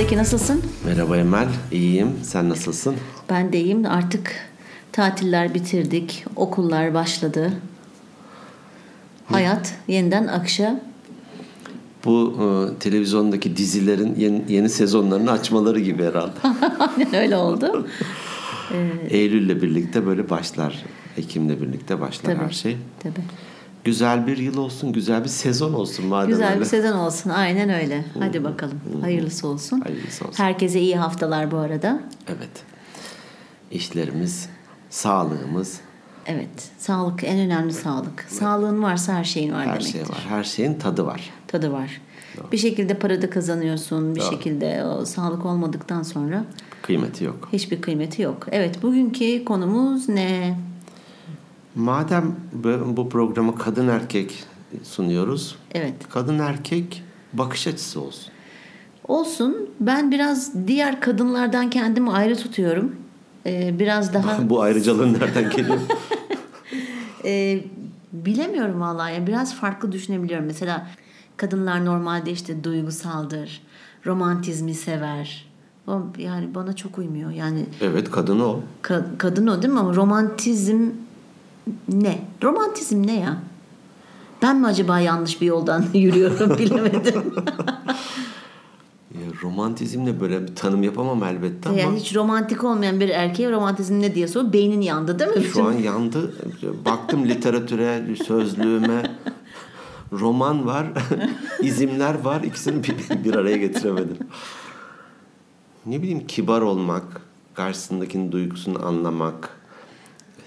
Zeki nasılsın? Merhaba Emel, iyiyim. Sen nasılsın? Ben de iyiyim. Artık tatiller bitirdik. Okullar başladı. Hayat yeniden akışa. Bu e, televizyondaki dizilerin yeni, yeni sezonlarını açmaları gibi herhalde. Aynen öyle oldu. Eylül'le birlikte böyle başlar. Ekim'le birlikte başlar Tabii. her şey. Tabii. Güzel bir yıl olsun, güzel bir sezon olsun madem Güzel öyle. bir sezon olsun. Aynen öyle. Hadi bakalım. Hayırlısı olsun. Hayırlısı olsun. Herkese iyi haftalar bu arada. Evet. İşlerimiz, sağlığımız, Evet. Sağlık en önemli sağlık. Sağlığın varsa her şeyin var her demektir. şey var. Her şeyin tadı var. Tadı var. Bir şekilde para da kazanıyorsun. Bir şekilde o sağlık olmadıktan sonra Kıymeti yok. hiçbir kıymeti yok. Evet bugünkü konumuz ne? Madem bu programı kadın erkek sunuyoruz. Evet. Kadın erkek bakış açısı olsun. Olsun. Ben biraz diğer kadınlardan kendimi ayrı tutuyorum. Ee, biraz daha bu ayrıcalığın nereden geliyor? e, bilemiyorum vallahi. Yani biraz farklı düşünebiliyorum. Mesela kadınlar normalde işte duygusaldır. Romantizmi sever. O yani bana çok uymuyor. Yani evet kadın o. ka- kadın o değil mi? Ama romantizm ne? Romantizm ne ya? Ben mi acaba yanlış bir yoldan yürüyorum bilemedim. Ya, romantizmle böyle bir tanım yapamam elbette ama yani hiç romantik olmayan bir erkeğe romantizm ne diye sor. Beynin yandı değil mi? şu an yandı. Baktım literatüre, sözlüğüme. Roman var, izimler var. İkisini bir, bir araya getiremedim. Ne bileyim kibar olmak, karşısındakinin duygusunu anlamak,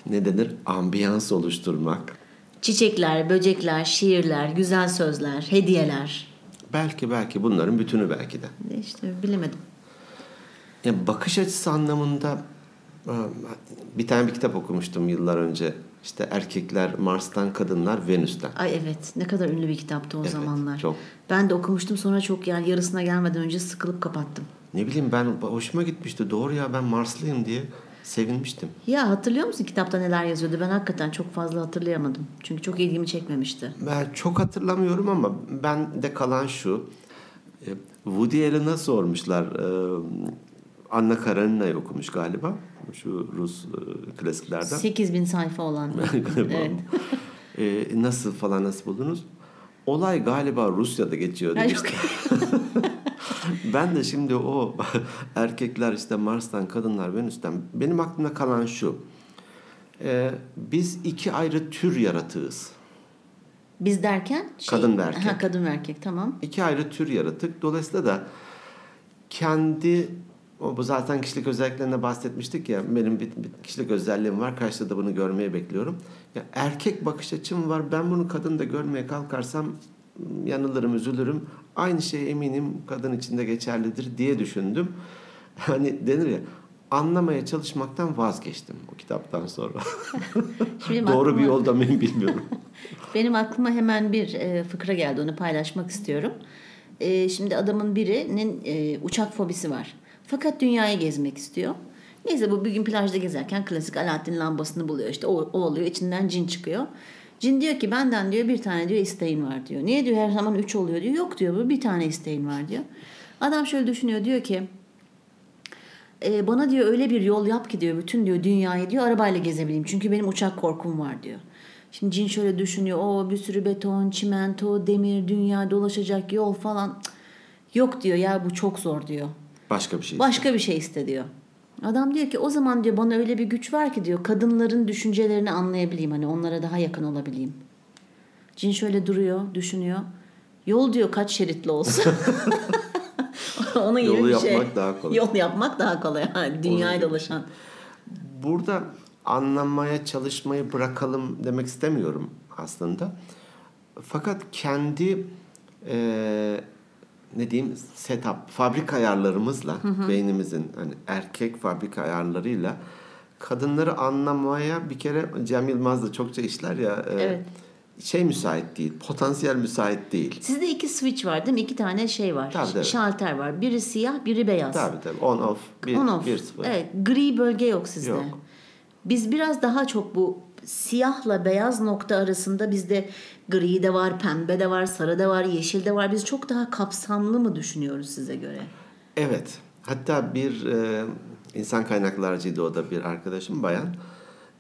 ne denir? Ambiyans oluşturmak. Çiçekler, böcekler, şiirler, güzel sözler, hediyeler. Belki belki bunların bütünü belki de. İşte bilemedim. Ya bakış açısı anlamında e, bir tane bir kitap okumuştum yıllar önce. İşte erkekler Mars'tan, kadınlar Venüs'ten. Ay evet ne kadar ünlü bir kitaptı o Evet, zamanlar. çok. Ben de okumuştum sonra çok yani yarısına gelmeden önce sıkılıp kapattım. Ne bileyim ben hoşuma gitmişti. Doğru ya ben Marslıyım diye sevinmiştim. Ya hatırlıyor musun kitapta neler yazıyordu? Ben hakikaten çok fazla hatırlayamadım. Çünkü çok ilgimi çekmemişti. Ben çok hatırlamıyorum ama ben de kalan şu. e, Woody Allen'a sormuşlar. e, Anna Karenina'yı okumuş galiba. Şu Rus e, klasiklerden. 8000 sayfa olan. evet. E, nasıl falan nasıl buldunuz? Olay galiba Rusya'da geçiyor demişti. ben de şimdi o erkekler işte Mars'tan, kadınlar Venüs'ten benim aklımda kalan şu. E, biz iki ayrı tür yaratığız. Biz derken? şey- Kadın ve erkek. Ha, kadın ve erkek tamam. İki ayrı tür yaratık. Dolayısıyla da kendi o bu zaten kişilik özelliklerine bahsetmiştik ya. Benim bir, bir kişilik özelliğim var. Karşıda da bunu görmeye bekliyorum. Ya erkek bakış açım var. Ben bunu kadın da görmeye kalkarsam yanılırım, üzülürüm. Aynı şey eminim kadın için de geçerlidir diye düşündüm. Hani denir ya anlamaya çalışmaktan vazgeçtim o kitaptan sonra. Doğru aklıma- bir yolda mıyım bilmiyorum. Benim aklıma hemen bir e, fıkra geldi. Onu paylaşmak istiyorum. E, şimdi adamın birinin e, uçak fobisi var. Fakat dünyayı gezmek istiyor. Neyse bu bir gün plajda gezerken klasik Alaaddin lambasını buluyor. İşte o, o oluyor. içinden cin çıkıyor. Cin diyor ki benden diyor bir tane diyor isteğin var diyor. Niye diyor her zaman üç oluyor diyor. Yok diyor bu bir tane isteğin var diyor. Adam şöyle düşünüyor diyor ki e, bana diyor öyle bir yol yap ki diyor bütün diyor dünyayı diyor arabayla gezebileyim. Çünkü benim uçak korkum var diyor. Şimdi cin şöyle düşünüyor. O bir sürü beton, çimento, demir, dünya dolaşacak yol falan. Cık, Yok diyor ya bu çok zor diyor. Başka bir şey. Başka bir şey iste diyor. Adam diyor ki o zaman diyor bana öyle bir güç var ki diyor kadınların düşüncelerini anlayabileyim. Hani onlara daha yakın olabileyim. Cin şöyle duruyor, düşünüyor. Yol diyor kaç şeritli olsun. Onun gibi Yolu bir şey. yapmak daha kolay. Yol yapmak daha kolay. Yani bir dolaşan. Burada anlamaya çalışmayı bırakalım demek istemiyorum aslında. Fakat kendi e, ne diyeyim setup, fabrika ayarlarımızla beynimizin hani erkek fabrika ayarlarıyla kadınları anlamaya bir kere Cem Yılmaz da çokça işler ya e, Evet. şey müsait değil, potansiyel müsait değil. Sizde iki switch var değil mi? İki tane şey var. Tabii, tabii. Şalter var. Biri siyah, biri beyaz. Tabii tabii on off, bir, On off. bir sıfır. Evet, gri bölge yok sizde. Yok. Biz biraz daha çok bu siyahla beyaz nokta arasında bizde gri de var, pembe de var, sarı da var, yeşil de var. Biz çok daha kapsamlı mı düşünüyoruz size göre? Evet. Hatta bir e, insan kaynaklarcıydı o da bir arkadaşım bayan.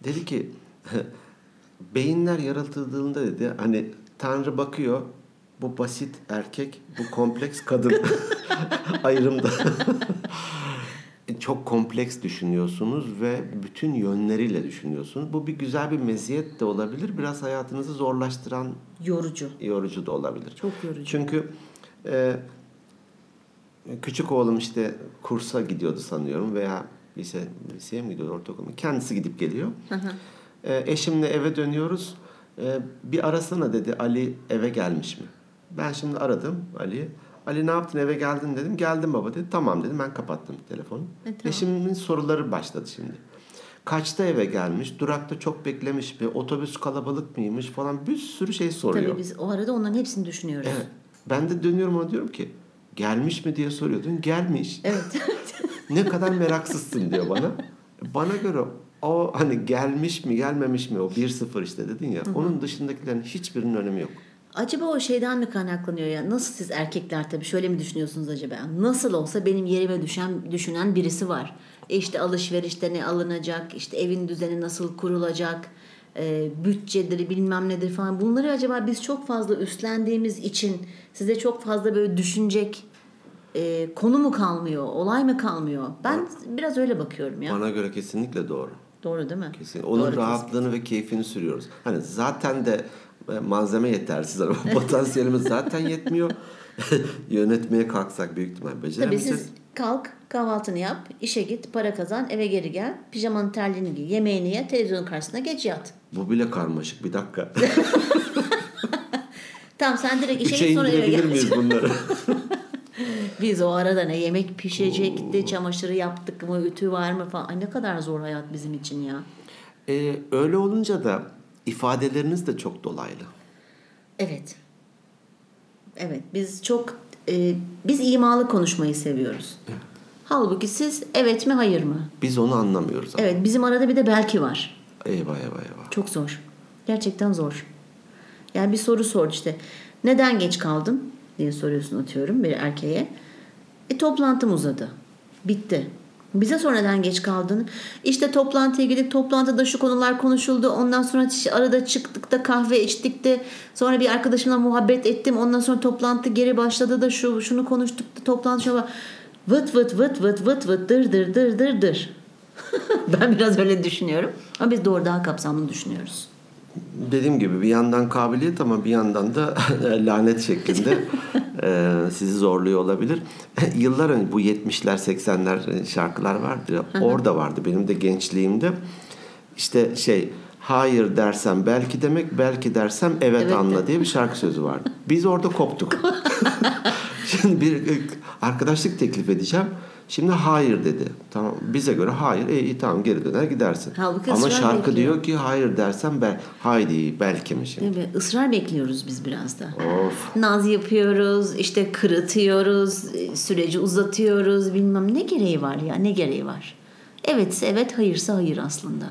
Dedi ki beyinler yaratıldığında dedi hani Tanrı bakıyor bu basit erkek, bu kompleks kadın ayrımda. Çok kompleks düşünüyorsunuz ve bütün yönleriyle düşünüyorsunuz. Bu bir güzel bir meziyet de olabilir. Biraz hayatınızı zorlaştıran Yorucu. yorucu da olabilir. Çok yorucu. Çünkü e, küçük oğlum işte kursa gidiyordu sanıyorum veya lise, liseye mi gidiyordu ortaokul mu? Kendisi gidip geliyor. E, eşimle eve dönüyoruz. E, bir arasana dedi Ali eve gelmiş mi? Ben şimdi aradım Ali'yi. Ali ne yaptın eve geldin dedim. Geldim baba dedi. Tamam dedim ben kapattım telefonu. E, tamam. Eşimin soruları başladı şimdi. Kaçta eve gelmiş? Durakta çok beklemiş mi? Otobüs kalabalık mıymış falan bir sürü şey soruyor. Tabii biz o arada onların hepsini düşünüyoruz. Evet. Ben de dönüyorum ona diyorum ki gelmiş mi diye soruyordun. Gelmiş. Evet. ne kadar meraksızsın diyor bana. Bana göre o hani gelmiş mi gelmemiş mi o 1-0 işte dedin ya. Onun dışındakilerin hiçbirinin önemi yok. Acaba o şeyden mi kaynaklanıyor ya? Nasıl siz erkekler tabii şöyle mi düşünüyorsunuz acaba? Nasıl olsa benim yerime düşen düşünen birisi var. E işte alışverişte ne alınacak, işte evin düzeni nasıl kurulacak, e, bütçedir bilmem nedir falan. Bunları acaba biz çok fazla üstlendiğimiz için size çok fazla böyle düşünecek e, konu mu kalmıyor, olay mı kalmıyor? Ben biraz öyle bakıyorum ya. Bana göre kesinlikle doğru. Doğru değil mi? Kesin. Onun Doğru rahatlığını ve keyfini sürüyoruz. Hani zaten de malzeme yetersiz ama potansiyelimiz zaten yetmiyor. Yönetmeye kalksak büyük ihtimal Tabii beceremeyeceğiz. siz kalk kahvaltını yap, işe git, para kazan, eve geri gel, pijamanın terliğini giy, yemeğini ye, televizyonun karşısına geç yat. Bu bile karmaşık bir dakika. Tamam sen direkt işe Üçe git sonra eve gel. miyiz bunları? Biz o arada ne yemek pişecekti, çamaşırı yaptık mı, ütü var mı falan. Ay ne kadar zor hayat bizim için ya. Ee, öyle olunca da ifadeleriniz de çok dolaylı. Evet. Evet biz çok e, biz imalı konuşmayı seviyoruz. Halbuki siz evet mi hayır mı? Biz onu anlamıyoruz. Ama. Evet bizim arada bir de belki var. Eyvah eyvah eyvah. Çok zor. Gerçekten zor. Yani bir soru sor işte. Neden geç kaldın diye soruyorsun atıyorum bir erkeğe. E toplantım uzadı. Bitti. Bize sonra neden geç kaldın? İşte toplantıya gidip toplantıda şu konular konuşuldu. Ondan sonra arada çıktık da kahve içtik de sonra bir arkadaşımla muhabbet ettim. Ondan sonra toplantı geri başladı da şu şunu konuştuk da toplantı şöyle vıt vıt vıt vıt vıt vıt dır dır dır dır dır. ben biraz öyle düşünüyorum. Ama biz doğru daha kapsamlı düşünüyoruz. Dediğim gibi bir yandan kabiliyet ama bir yandan da lanet şeklinde e, sizi zorluyor olabilir. Yıllar önce bu 70'ler 80'ler şarkılar vardı. ya, Orada vardı benim de gençliğimde. İşte şey hayır dersem belki demek belki dersem evet, Evet anla diye bir şarkı sözü vardı. Biz orada koptuk. Şimdi bir e, arkadaşlık teklif edeceğim. Şimdi hayır dedi. Tamam bize göre hayır. E, iyi tamam geri döner gidersin. Halbuki Ama ısrar şarkı bekliyor. diyor ki hayır dersem ben haydi belki mi şimdi? Mi? Israr bekliyoruz biz biraz da. Of. Naz yapıyoruz, işte kırıtıyoruz, süreci uzatıyoruz, bilmem ne gereği var ya, ne gereği var? Evetse evet, hayırsa hayır aslında.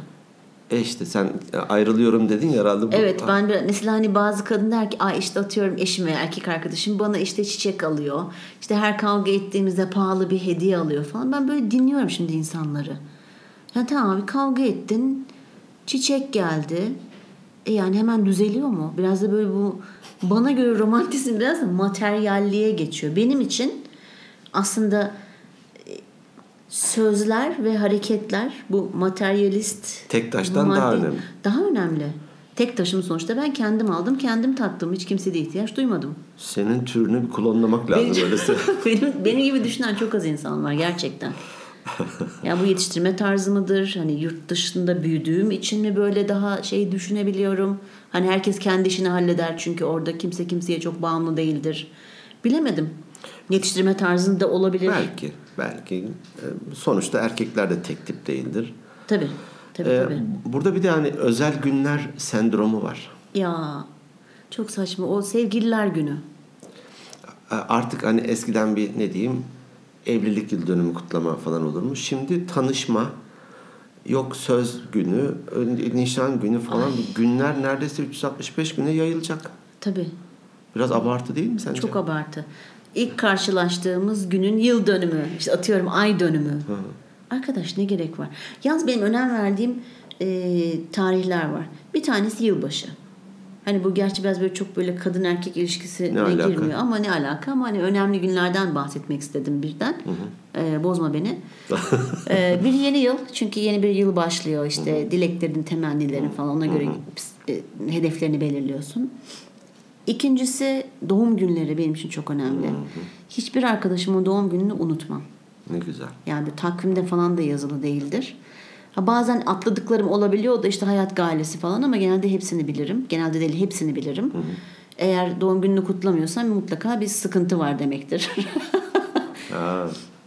E işte sen ayrılıyorum dedin ya herhalde. Bu, Evet ben bir, mesela hani bazı kadın der ki ay işte atıyorum eşim veya erkek arkadaşım bana işte çiçek alıyor. İşte her kavga ettiğimizde pahalı bir hediye alıyor falan. Ben böyle dinliyorum şimdi insanları. Ya tamam abi kavga ettin, çiçek geldi. E yani hemen düzeliyor mu? Biraz da böyle bu bana göre romantizm biraz da materyalliğe geçiyor. Benim için aslında e, sözler ve hareketler bu materyalist Tek taştan bu daha önemli. Daha önemli. Tek taşım sonuçta ben kendim aldım, kendim taktım. Hiç kimseye de ihtiyaç duymadım. Senin türünü bir klonlamak lazım Benim, öyleyse. benim, benim gibi düşünen çok az insan var gerçekten. Ya bu yetiştirme tarzı mıdır? Hani yurt dışında büyüdüğüm için mi böyle daha şey düşünebiliyorum? Hani herkes kendi işini halleder çünkü orada kimse kimseye çok bağımlı değildir. Bilemedim. Yetiştirme tarzında olabilir. belki. Belki. E, Sonuçta erkekler de tek tip değildir. Tabii. Tabii E, tabii. Burada bir de hani özel günler sendromu var. Ya çok saçma. O sevgililer günü. E, Artık hani eskiden bir ne diyeyim evlilik yıl dönümü kutlama falan olurmuş. Şimdi tanışma yok söz günü, nişan günü falan bu günler neredeyse 365 güne yayılacak. Tabii. Biraz abartı değil mi sence? Çok abartı. İlk karşılaştığımız günün yıl dönümü. işte atıyorum ay dönümü. Arkadaş ne gerek var? Yalnız benim önem verdiğim e, tarihler var. Bir tanesi yılbaşı. Hani bu gerçi biraz böyle çok böyle kadın erkek ilişkisine Ne alaka? girmiyor ama ne alaka ama hani önemli günlerden bahsetmek istedim birden. Ee, bozma beni. Ee, bir yeni yıl çünkü yeni bir yıl başlıyor işte dileklerin, temennilerin falan ona göre e, hedeflerini belirliyorsun. İkincisi doğum günleri benim için çok önemli. Hiçbir arkadaşımın doğum gününü unutmam. Ne güzel. Yani takvimde falan da yazılı değildir. Ha bazen atladıklarım olabiliyor da işte hayat gailesi falan ama genelde hepsini bilirim. Genelde değil hepsini bilirim. Eğer doğum gününü kutlamıyorsam mutlaka bir sıkıntı var demektir.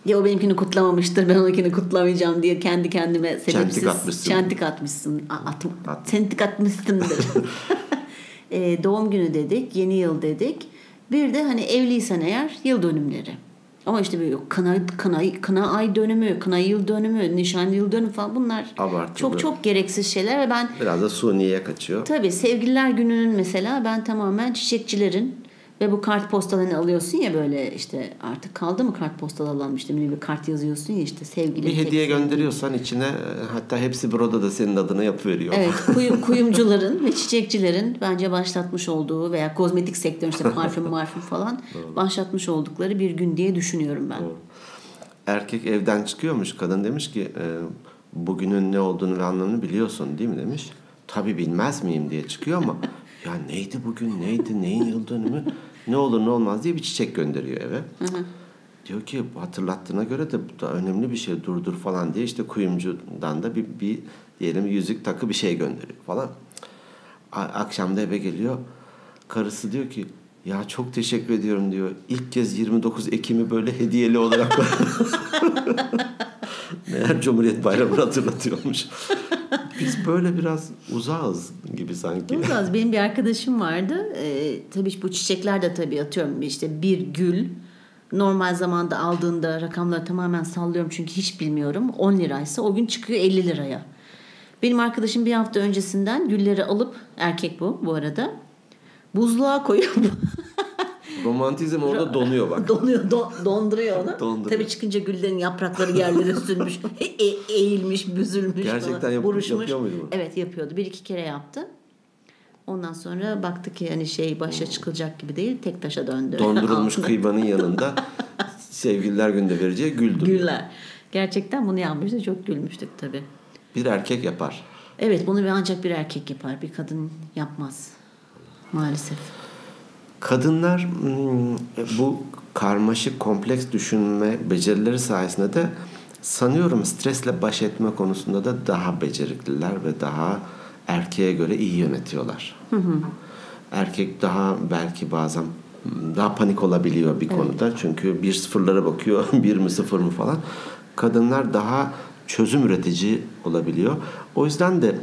Ya o benimkini kutlamamıştır ben onunkini kutlamayacağım diye kendi kendime sebepsiz atmışsın. çentik atmışsın. At, At. çentik atmışsındır. Ee, doğum günü dedik, yeni yıl dedik. Bir de hani evliysen eğer yıl dönümleri. Ama işte böyle kına, kına, kına ay dönümü, kına yıl dönümü, nişan yıl dönümü falan bunlar Abartılı. çok çok gereksiz şeyler ve ben biraz da suniye kaçıyor. Tabii sevgililer gününün mesela ben tamamen çiçekçilerin ve bu kart postalarını alıyorsun ya böyle işte artık kaldı mı kart postalı alan işte bir kart yazıyorsun ya işte sevgili. Bir hediye sevgili. gönderiyorsan içine e, hatta hepsi burada da senin adına yapıveriyor. Evet kuyu, kuyumcuların ve çiçekçilerin bence başlatmış olduğu veya kozmetik sektörü işte parfüm marfüm falan başlatmış oldukları bir gün diye düşünüyorum ben. Erkek evden çıkıyormuş. Kadın demiş ki e, bugünün ne olduğunu ve anlamını biliyorsun değil mi demiş. Tabii bilmez miyim diye çıkıyor ama ya neydi bugün neydi neyin yıl dönümü ne olur ne olmaz diye bir çiçek gönderiyor eve. Diyor ki hatırlattığına göre de bu da önemli bir şey durdur falan diye işte kuyumcudan da bir, bir diyelim yüzük takı bir şey gönderiyor falan. Akşam da eve geliyor. Karısı diyor ki ya çok teşekkür ediyorum diyor. İlk kez 29 Ekim'i böyle hediyeli olarak Meğer Cumhuriyet Bayramı'nı hatırlatıyormuş. Biz böyle biraz uzağız gibi sanki. Uzaz benim bir arkadaşım vardı. Ee, tabii bu çiçekler de tabii atıyorum işte bir gül normal zamanda aldığında rakamları tamamen sallıyorum çünkü hiç bilmiyorum. 10 liraysa o gün çıkıyor 50 liraya. Benim arkadaşım bir hafta öncesinden gülleri alıp erkek bu bu arada buzluğa koyup Romantizm orada donuyor bak. donuyor do- donduruyor onu. Donduruyor. Tabii çıkınca güllerin yaprakları yerlere sürmüş, e- eğilmiş, büzülmüş Gerçekten falan, yap- buruşmuş. yapıyor muydu bunu? Evet yapıyordu. Bir iki kere yaptı. Ondan sonra baktı ki hani şey başa çıkılacak gibi değil. Tek taşa döndü. Dondurulmuş kıymanın yanında sevgililer günde vereceği gül duruyor. Güller. Gerçekten bunu yapmıştı. Çok gülmüştük tabii. Bir erkek yapar. Evet bunu ancak bir erkek yapar. Bir kadın yapmaz. Maalesef. Kadınlar hmm, bu karmaşık kompleks düşünme becerileri sayesinde de sanıyorum stresle baş etme konusunda da daha becerikliler ve daha erkeğe göre iyi yönetiyorlar. Erkek daha belki bazen hmm, daha panik olabiliyor bir konuda. Çünkü bir sıfırlara bakıyor. bir mi sıfır mı falan. Kadınlar daha çözüm üretici olabiliyor. O yüzden de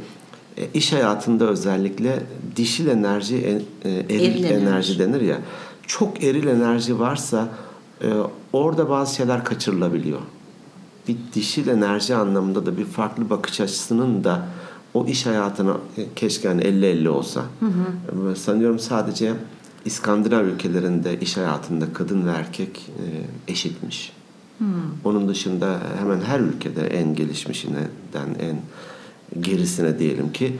iş hayatında özellikle dişil enerji, e, e, eril, Eril enerji. enerji denir ya. Çok eril enerji varsa e, orada bazı şeyler kaçırılabiliyor. Bir dişil enerji anlamında da bir farklı bakış açısının da o iş hayatına e, keşke hani 50-50 olsa. E, Sanıyorum sadece İskandinav ülkelerinde iş hayatında kadın ve erkek e, eşitmiş. Onun dışında hemen her ülkede en gelişmişinden en gerisine diyelim ki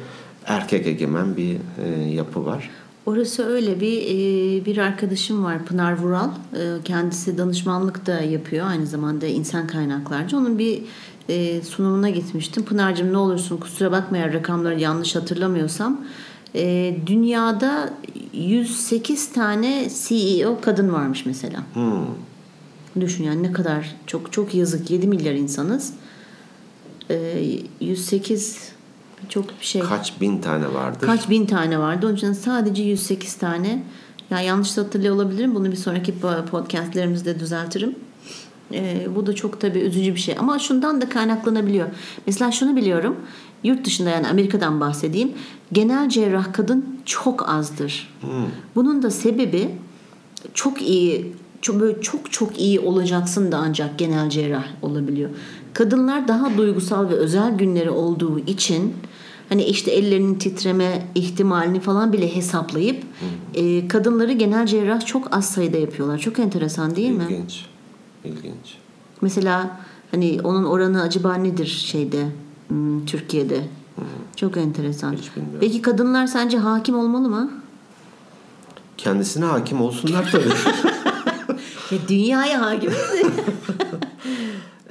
erkek egemen bir e, yapı var. Orası öyle bir e, bir arkadaşım var Pınar Vural. E, Kendisi danışmanlık da yapıyor aynı zamanda insan kaynaklarcı. Onun bir e, sunumuna gitmiştim. Pınar'cığım ne olursun kusura bakma eğer rakamları yanlış hatırlamıyorsam. Dünyada 108 tane CEO kadın varmış mesela. Düşün yani ne kadar çok çok yazık 7 milyar insanız. E, 108 çok bir şey. Kaç bin tane vardır? Kaç bin tane vardı. Onun için sadece 108 tane. Ya yanlış da hatırlıyor olabilirim. Bunu bir sonraki po- podcastlerimizde düzeltirim. Ee, bu da çok tabii üzücü bir şey. Ama şundan da kaynaklanabiliyor. Mesela şunu biliyorum. Yurt dışında yani Amerika'dan bahsedeyim. Genel cerrah kadın çok azdır. Bunun da sebebi çok iyi çok böyle çok çok iyi olacaksın da ancak genel cerrah olabiliyor. Kadınlar daha duygusal ve özel günleri olduğu için hani işte ellerinin titreme ihtimalini falan bile hesaplayıp e, kadınları genel cerrah çok az sayıda yapıyorlar. Çok enteresan değil mi? İlginç. İlginç. Mesela hani onun oranı acaba nedir şeyde hmm, Türkiye'de? Çok enteresan. Peki kadınlar sence hakim olmalı mı? Kendisine hakim olsunlar tabii. Ya dünyaya hakim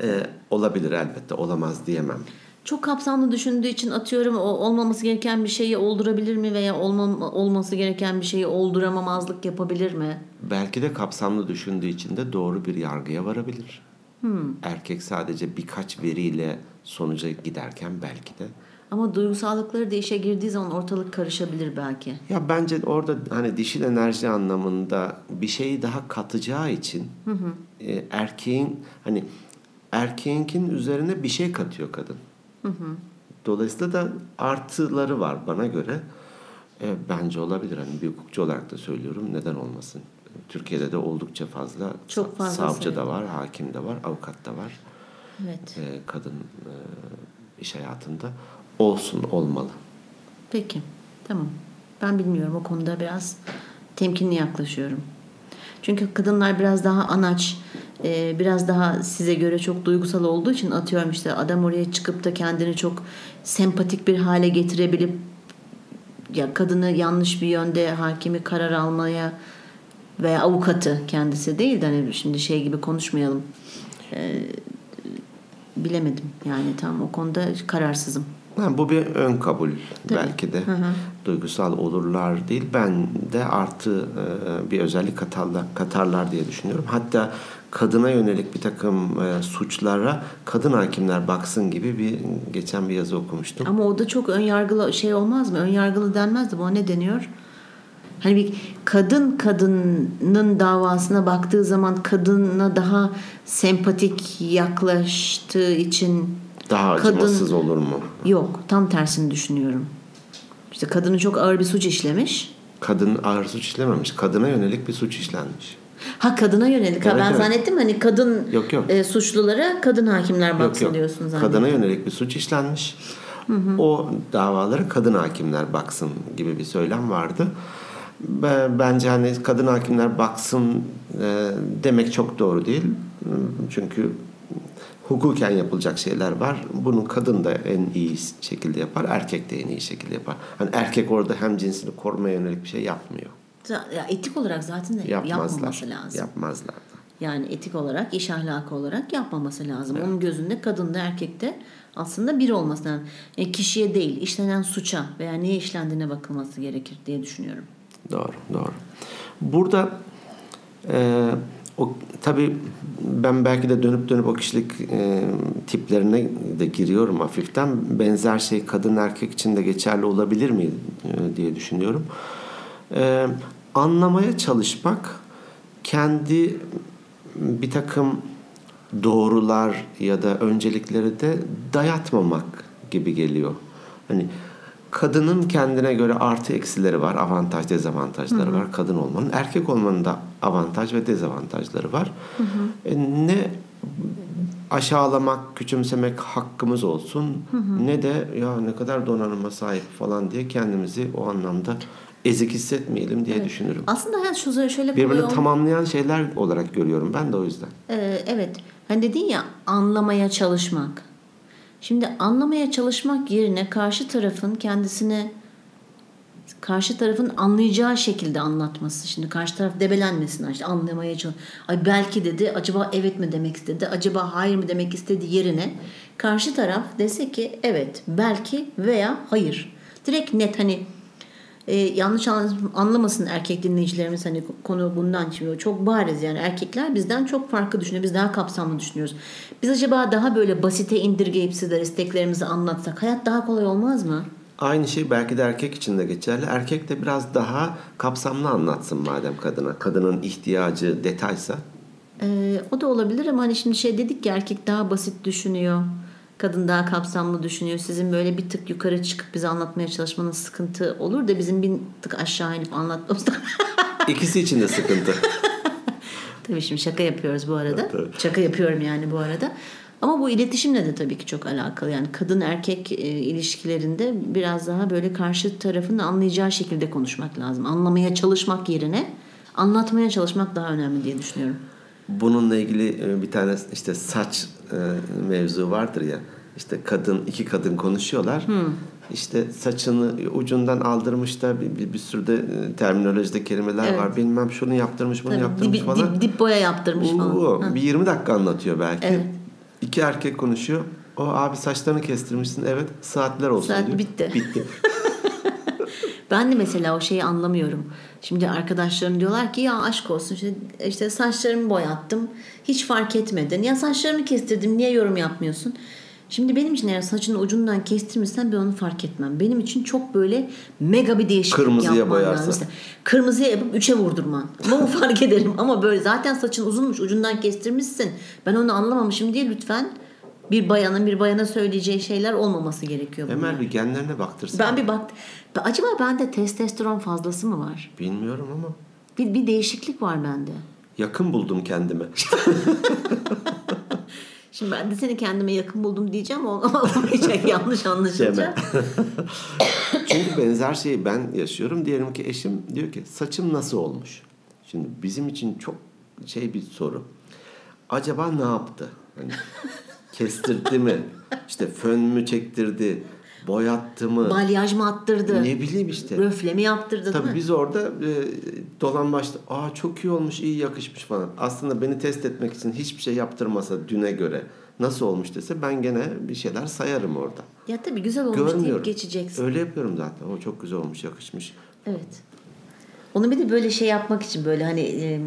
Ee, olabilir elbette. Olamaz diyemem. Çok kapsamlı düşündüğü için atıyorum o olmaması gereken bir şeyi oldurabilir mi veya olmam, olması gereken bir şeyi olduramamazlık yapabilir mi? Belki de kapsamlı düşündüğü için de doğru bir yargıya varabilir. Erkek sadece birkaç veriyle sonuca giderken belki de. Ama duygusallıkları da işe girdiği zaman ortalık karışabilir belki. Ya bence orada hani dişil enerji anlamında bir şeyi daha katacağı için e, erkeğin hani erkeğinkin üzerine bir şey katıyor kadın. Dolayısıyla da artıları var bana göre. E, bence olabilir. Hani bir hukukçu olarak da söylüyorum. Neden olmasın? Türkiye'de de oldukça fazla, Çok fazla savcı sayıda. da var, hakim de var, avukat da var. Evet. E, kadın e, iş hayatında olsun, olmalı. Peki. Tamam. Ben bilmiyorum o konuda biraz temkinli yaklaşıyorum. Çünkü kadınlar biraz daha anaç, e, biraz daha size göre çok duygusal olduğu için atıyorum işte adam oraya çıkıp da kendini çok sempatik bir hale getirebilip ya kadını yanlış bir yönde hakimi karar almaya veya avukatı kendisi değil de hani şimdi şey gibi konuşmayalım. E, bilemedim yani tam o konuda kararsızım. Ha, bu bir ön kabul Tabii. belki de. Duygusal olurlar değil. Ben de artı e, bir özellik katarlar, katarlar diye düşünüyorum. Hatta kadına yönelik bir takım e, suçlara kadın hakimler baksın gibi bir geçen bir yazı okumuştum. Ama o da çok ön yargılı şey olmaz mı? Ön yargılı denmez de bu ne deniyor? Hani bir kadın kadının davasına baktığı zaman kadına daha sempatik yaklaştığı için Daha kadın- acımasız olur mu? yok tam tersini düşünüyorum. İşte kadını çok ağır bir suç işlemiş. Kadın ağır suç işlememiş. Kadına yönelik bir suç işlenmiş. Ha kadına yönelik. ha, Evet, ben evet. zannettim hani kadın Yok, yok. e, suçlulara kadın hakimler Yok baksın yok. diyorsun zannettim. Kadına yönelik bir suç işlenmiş. O davalara kadın hakimler baksın gibi bir söylem vardı. Be- Bence hani kadın hakimler baksın e, demek çok doğru değil. Çünkü hukuken yapılacak şeyler var. Bunu kadın da en iyi şekilde yapar, erkek de en iyi şekilde yapar. Hani erkek orada hem cinsini korumaya yönelik bir şey yapmıyor. Ya, etik olarak zaten de Yapmazlar. yapmaması lazım. Yapmazlar. Yani etik olarak, iş ahlakı olarak yapmaması lazım. Onun gözünde kadın da erkek de aslında bir olması lazım. Yani kişiye değil, işlenen suça veya niye işlendiğine bakılması gerekir diye düşünüyorum. Doğru, doğru. Burada e, o tabii ben belki de dönüp dönüp o kişilik e, tiplerine de giriyorum hafiften. Benzer şey kadın erkek için de geçerli olabilir mi e, diye düşünüyorum. E, anlamaya çalışmak kendi bir takım doğrular ya da öncelikleri de dayatmamak gibi geliyor. Hani kadının kendine göre artı eksileri var, avantaj dezavantajları var kadın olmanın. Erkek olmanın da avantaj ve dezavantajları var. E, ne aşağılamak, küçümsemek hakkımız olsun ne de ya ne kadar donanıma sahip falan diye kendimizi o anlamda ezik hissetmeyelim diye düşünürüm. Aslında hayat şu şöyle Birbirini tamamlayan şeyler olarak görüyorum ben de o yüzden. Ee, evet. Hani dedin ya anlamaya çalışmak. Şimdi anlamaya çalışmak yerine karşı tarafın kendisini karşı tarafın anlayacağı şekilde anlatması. Şimdi karşı taraf debelenmesin işte anlamaya çalış. Ay belki dedi acaba evet mi demek istedi? Acaba hayır mı demek istedi yerine karşı taraf dese ki evet belki veya hayır. Direkt net hani e, yanlış anla- anlamasın erkek dinleyicilerimiz hani konu bundan çıkıyor. Çok bariz yani erkekler bizden çok farklı düşünüyor. Biz daha kapsamlı düşünüyoruz. Biz acaba daha böyle basite indirgeyip sizlere isteklerimizi anlatsak hayat daha kolay olmaz mı? Aynı şey belki de erkek için de geçerli. Erkek de biraz daha kapsamlı anlatsın madem kadına. Kadının ihtiyacı detaysa. Ee, o da olabilir ama hani şimdi şey dedik ya erkek daha basit düşünüyor. Kadın daha kapsamlı düşünüyor. Sizin böyle bir tık yukarı çıkıp bize anlatmaya çalışmanız sıkıntı olur da bizim bir tık aşağı inip anlatmamızda. İkisi için de sıkıntı. Tabii şimdi şaka yapıyoruz bu arada. Evet. Şaka yapıyorum yani bu arada. Ama bu iletişimle de tabii ki çok alakalı. Yani kadın erkek e, ilişkilerinde biraz daha böyle karşı tarafın anlayacağı şekilde konuşmak lazım. Anlamaya çalışmak yerine anlatmaya çalışmak daha önemli diye düşünüyorum. Bununla ilgili e, bir tane işte saç mevzu vardır ya. İşte kadın iki kadın konuşuyorlar. İşte saçını ucundan aldırmış da bir, bir, bir sürü de e, terminolojide kelimeler Evet. var. Bilmem şunu yaptırmış, bunu Tabii yaptırmış dip, falan. dip, dip boya yaptırmış falan. Oo, Ha. bir 20 dakika anlatıyor belki. Evet. İki erkek konuşuyor. O abi saçlarını kestirmişsin. Evet saatler olsun Saat diyor. bitti. Bitti. Ben de mesela o şeyi anlamıyorum. Şimdi arkadaşlarım diyorlar ki ya aşk olsun işte, işte saçlarımı boyattım. Hiç fark etmedin. Ya saçlarımı kestirdim niye yorum yapmıyorsun? Şimdi benim için eğer saçının ucundan kestirmişsen ben onu fark etmem. Benim için çok böyle mega bir değişiklik Kırmızıya yapman boyarsa. lazım. Kırmızıya yapıp üçe vurdurman. Bunu fark ederim ama böyle zaten saçın uzunmuş ucundan kestirmişsin. Ben onu anlamamışım diye lütfen bir bayanın bir bayana söyleyeceği şeyler olmaması gerekiyor. Emel bir genlerine baktırsın. Ben bir bak. Acaba bende testosteron fazlası mı var? Bilmiyorum ama Bir, bir değişiklik var bende. yakın buldum kendime. Şimdi ben de seni kendime yakın buldum diyeceğim ama olmayacak yanlış anlaşılacak. Çünkü benzer şeyi ben yaşıyorum. Diyelim ki eşim diyor ki saçım nasıl olmuş? Şimdi bizim için çok şey bir soru. Acaba ne yaptı? Hani kestirdi mi? İşte fön mü çektirdi? Boyattı mı? Balyaj mı attırdı? Ne bileyim işte. Röfle mi yaptırdı Tabii mi? biz orada e, dolan başta aa çok iyi olmuş, iyi yakışmış falan. Aslında beni test etmek için hiçbir şey yaptırmasa düne göre nasıl olmuş dese ben gene bir şeyler sayarım orada. Ya tabii güzel olmuş deyip geçeceksin. Öyle yapıyorum zaten. O çok güzel olmuş, yakışmış. Evet. Onu bir de böyle şey yapmak için böyle hani e,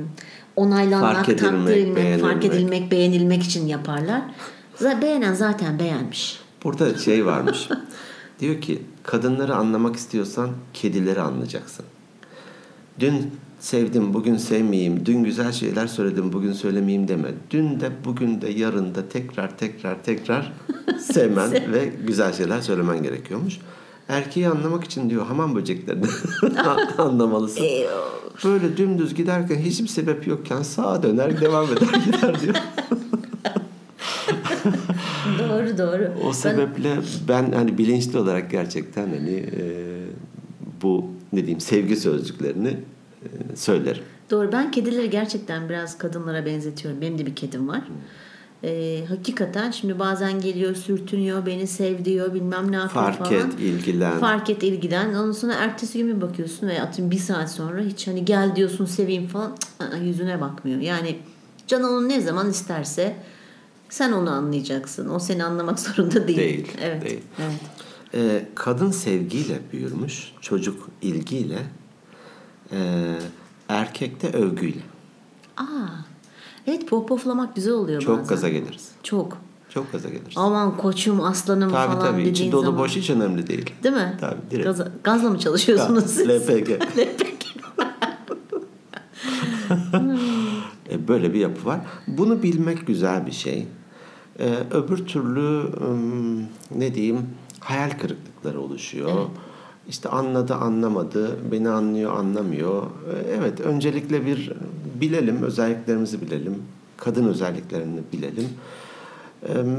onaylanmak, Fark edilmek, takdir edilmek, fark beğenilmek. edilmek, beğenilmek için yaparlar. Beğenen zaten beğenmiş. Burada şey varmış. Diyor ki kadınları anlamak istiyorsan kedileri anlayacaksın. Dün sevdim, bugün sevmeyeyim. Dün güzel şeyler söyledim, bugün söylemeyeyim deme. Dün de, bugün de, yarın da tekrar tekrar tekrar sevmen ve güzel şeyler söylemen gerekiyormuş. Erkeği anlamak için diyor hamam böceklerini anlamalısın. Böyle dümdüz giderken hiçbir sebep yokken sağa döner devam eder gider diyor. Doğru doğru. O Ben- sebeple ben hani bilinçli olarak gerçekten hani e, bu ne diyeyim sevgi sözcüklerini e, söylerim. Doğru. Ben kedileri gerçekten biraz kadınlara benzetiyorum. Benim de bir kedim var. Ee, hakikaten şimdi bazen geliyor sürtünüyor beni sev diyor bilmem ne yapıyor Fark falan. et, ilgilen. Fark et ilgilen. Ondan sonra ertesi gün bir bakıyorsun ve atıyorum bir saat sonra hiç hani gel diyorsun seveyim falan cık, yüzüne bakmıyor. Yani can onu ne zaman isterse sen onu anlayacaksın. O seni anlamak zorunda değil. Değil, Evet. değil. Evet. E, kadın sevgiyle büyürmüş, çocuk ilgiyle, e, erkek de övgüyle. Aa. Evet pohpohlamak güzel oluyor Çok bazen. gaza geliriz. Çok. Çok gaza geliriz. Aman koçum aslanım Tabii falan tabii. dediğin İçi dolu zaman. boş hiç önemli değil. Değil mi? Tabii, direkt. Gaza- gazla mı çalışıyorsunuz siz? LPG. E, Böyle bir yapı var. Bunu bilmek güzel bir şey. E, öbür türlü ne diyeyim hayal kırıklıkları oluşuyor. İşte anladı anlamadı, beni anlıyor anlamıyor. E, Evet öncelikle bir bilelim, özelliklerimizi bilelim. Kadın özelliklerini bilelim.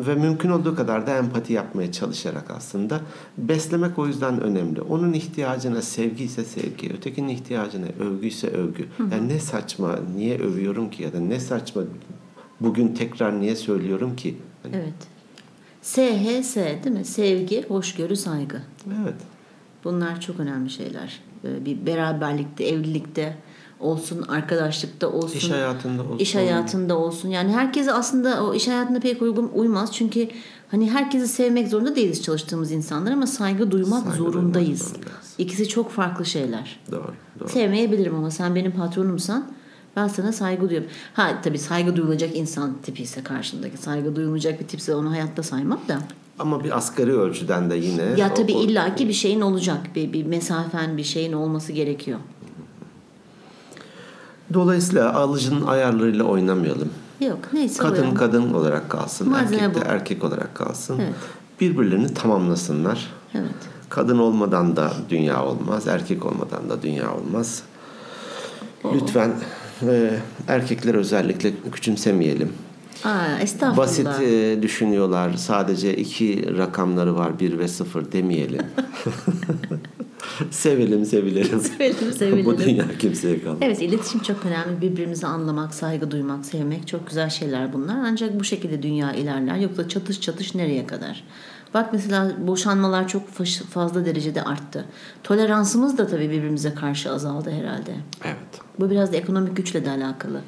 Ve mümkün olduğu kadar da empati yapmaya çalışarak aslında beslemek o yüzden önemli. Onun ihtiyacına sevgi ise sevgi, ötekinin ihtiyacına övgü ise övgü. Yani ne saçma, niye övüyorum ki ya da ne saçma bugün tekrar niye söylüyorum ki? Hani, Evet. SHS değil mi? Sevgi, hoşgörü, saygı. evet. Bunlar çok önemli şeyler. Ee, Bir beraberlikte, evlilikte olsun, arkadaşlıkta olsun. İş hayatında olsun. iş hayatında olsun. Yani herkese aslında o iş hayatında pek uygun uymaz. Çünkü hani herkesi sevmek zorunda değiliz çalıştığımız insanlar ama saygı duymak Saygı zorundayız. duymak zorundayız. İkisi çok farklı şeyler. Doğru, doğru. Sevmeyebilirim ama sen benim patronumsan ben sana saygı duyuyorum. Ha tabii saygı duyulacak insan tipi ise karşındaki saygı duyulmayacak bir tipse onu hayatta saymam da. Ama bir asgari ölçüden de yine Ya tabii o- illaki bir şeyin olacak. Bir, bir mesafen bir şeyin olması gerekiyor. Dolayısıyla alıcının ayarlarıyla oynamayalım. Yok neyse. Kadın uyalım. kadın olarak kalsın, Malzeme erkek de bu. erkek olarak kalsın. Evet. Birbirlerini tamamlasınlar. Evet. Kadın olmadan da dünya olmaz, erkek olmadan da dünya olmaz. Lütfen e, erkekleri özellikle küçümsemeyelim. Aa, estağfurullah. Basit e, düşünüyorlar. Sadece iki rakamları var. Bir ve sıfır demeyelim. sevelim sevilelim. Sevelim, sevilelim. Bu dünya kimseye kalmaz. Evet iletişim çok önemli. Birbirimizi anlamak, saygı duymak, sevmek çok güzel şeyler bunlar. Ancak bu şekilde dünya ilerler. Yoksa çatış çatış nereye kadar? Bak mesela boşanmalar çok fazla derecede arttı. Toleransımız da tabii birbirimize karşı azaldı herhalde. Evet. Bu biraz da ekonomik güçle de alakalı.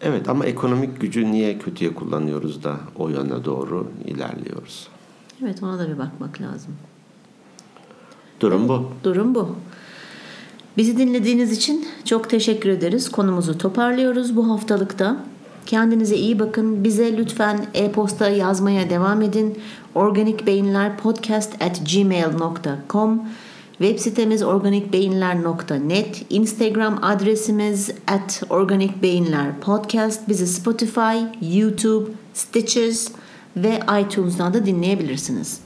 Evet ama ekonomik gücü niye kötüye kullanıyoruz da o yöne doğru ilerliyoruz? Evet ona da bir bakmak lazım. Durum bu. Durum bu. Bizi dinlediğiniz için çok teşekkür ederiz. Konumuzu toparlıyoruz bu haftalıkta. Kendinize iyi bakın. Bize lütfen e-posta yazmaya devam edin. organikbeyinlerpodcast at gmail.com Web sitemiz organikbeyinler.net Instagram adresimiz at organikbeyinlerpodcast Bizi Spotify, YouTube, Stitches ve iTunes'dan da dinleyebilirsiniz.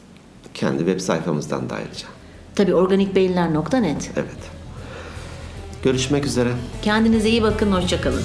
Kendi web sayfamızdan da ayrıca. Tabii organikbeyinler.net Evet. Görüşmek üzere. Kendinize iyi bakın, hoşçakalın.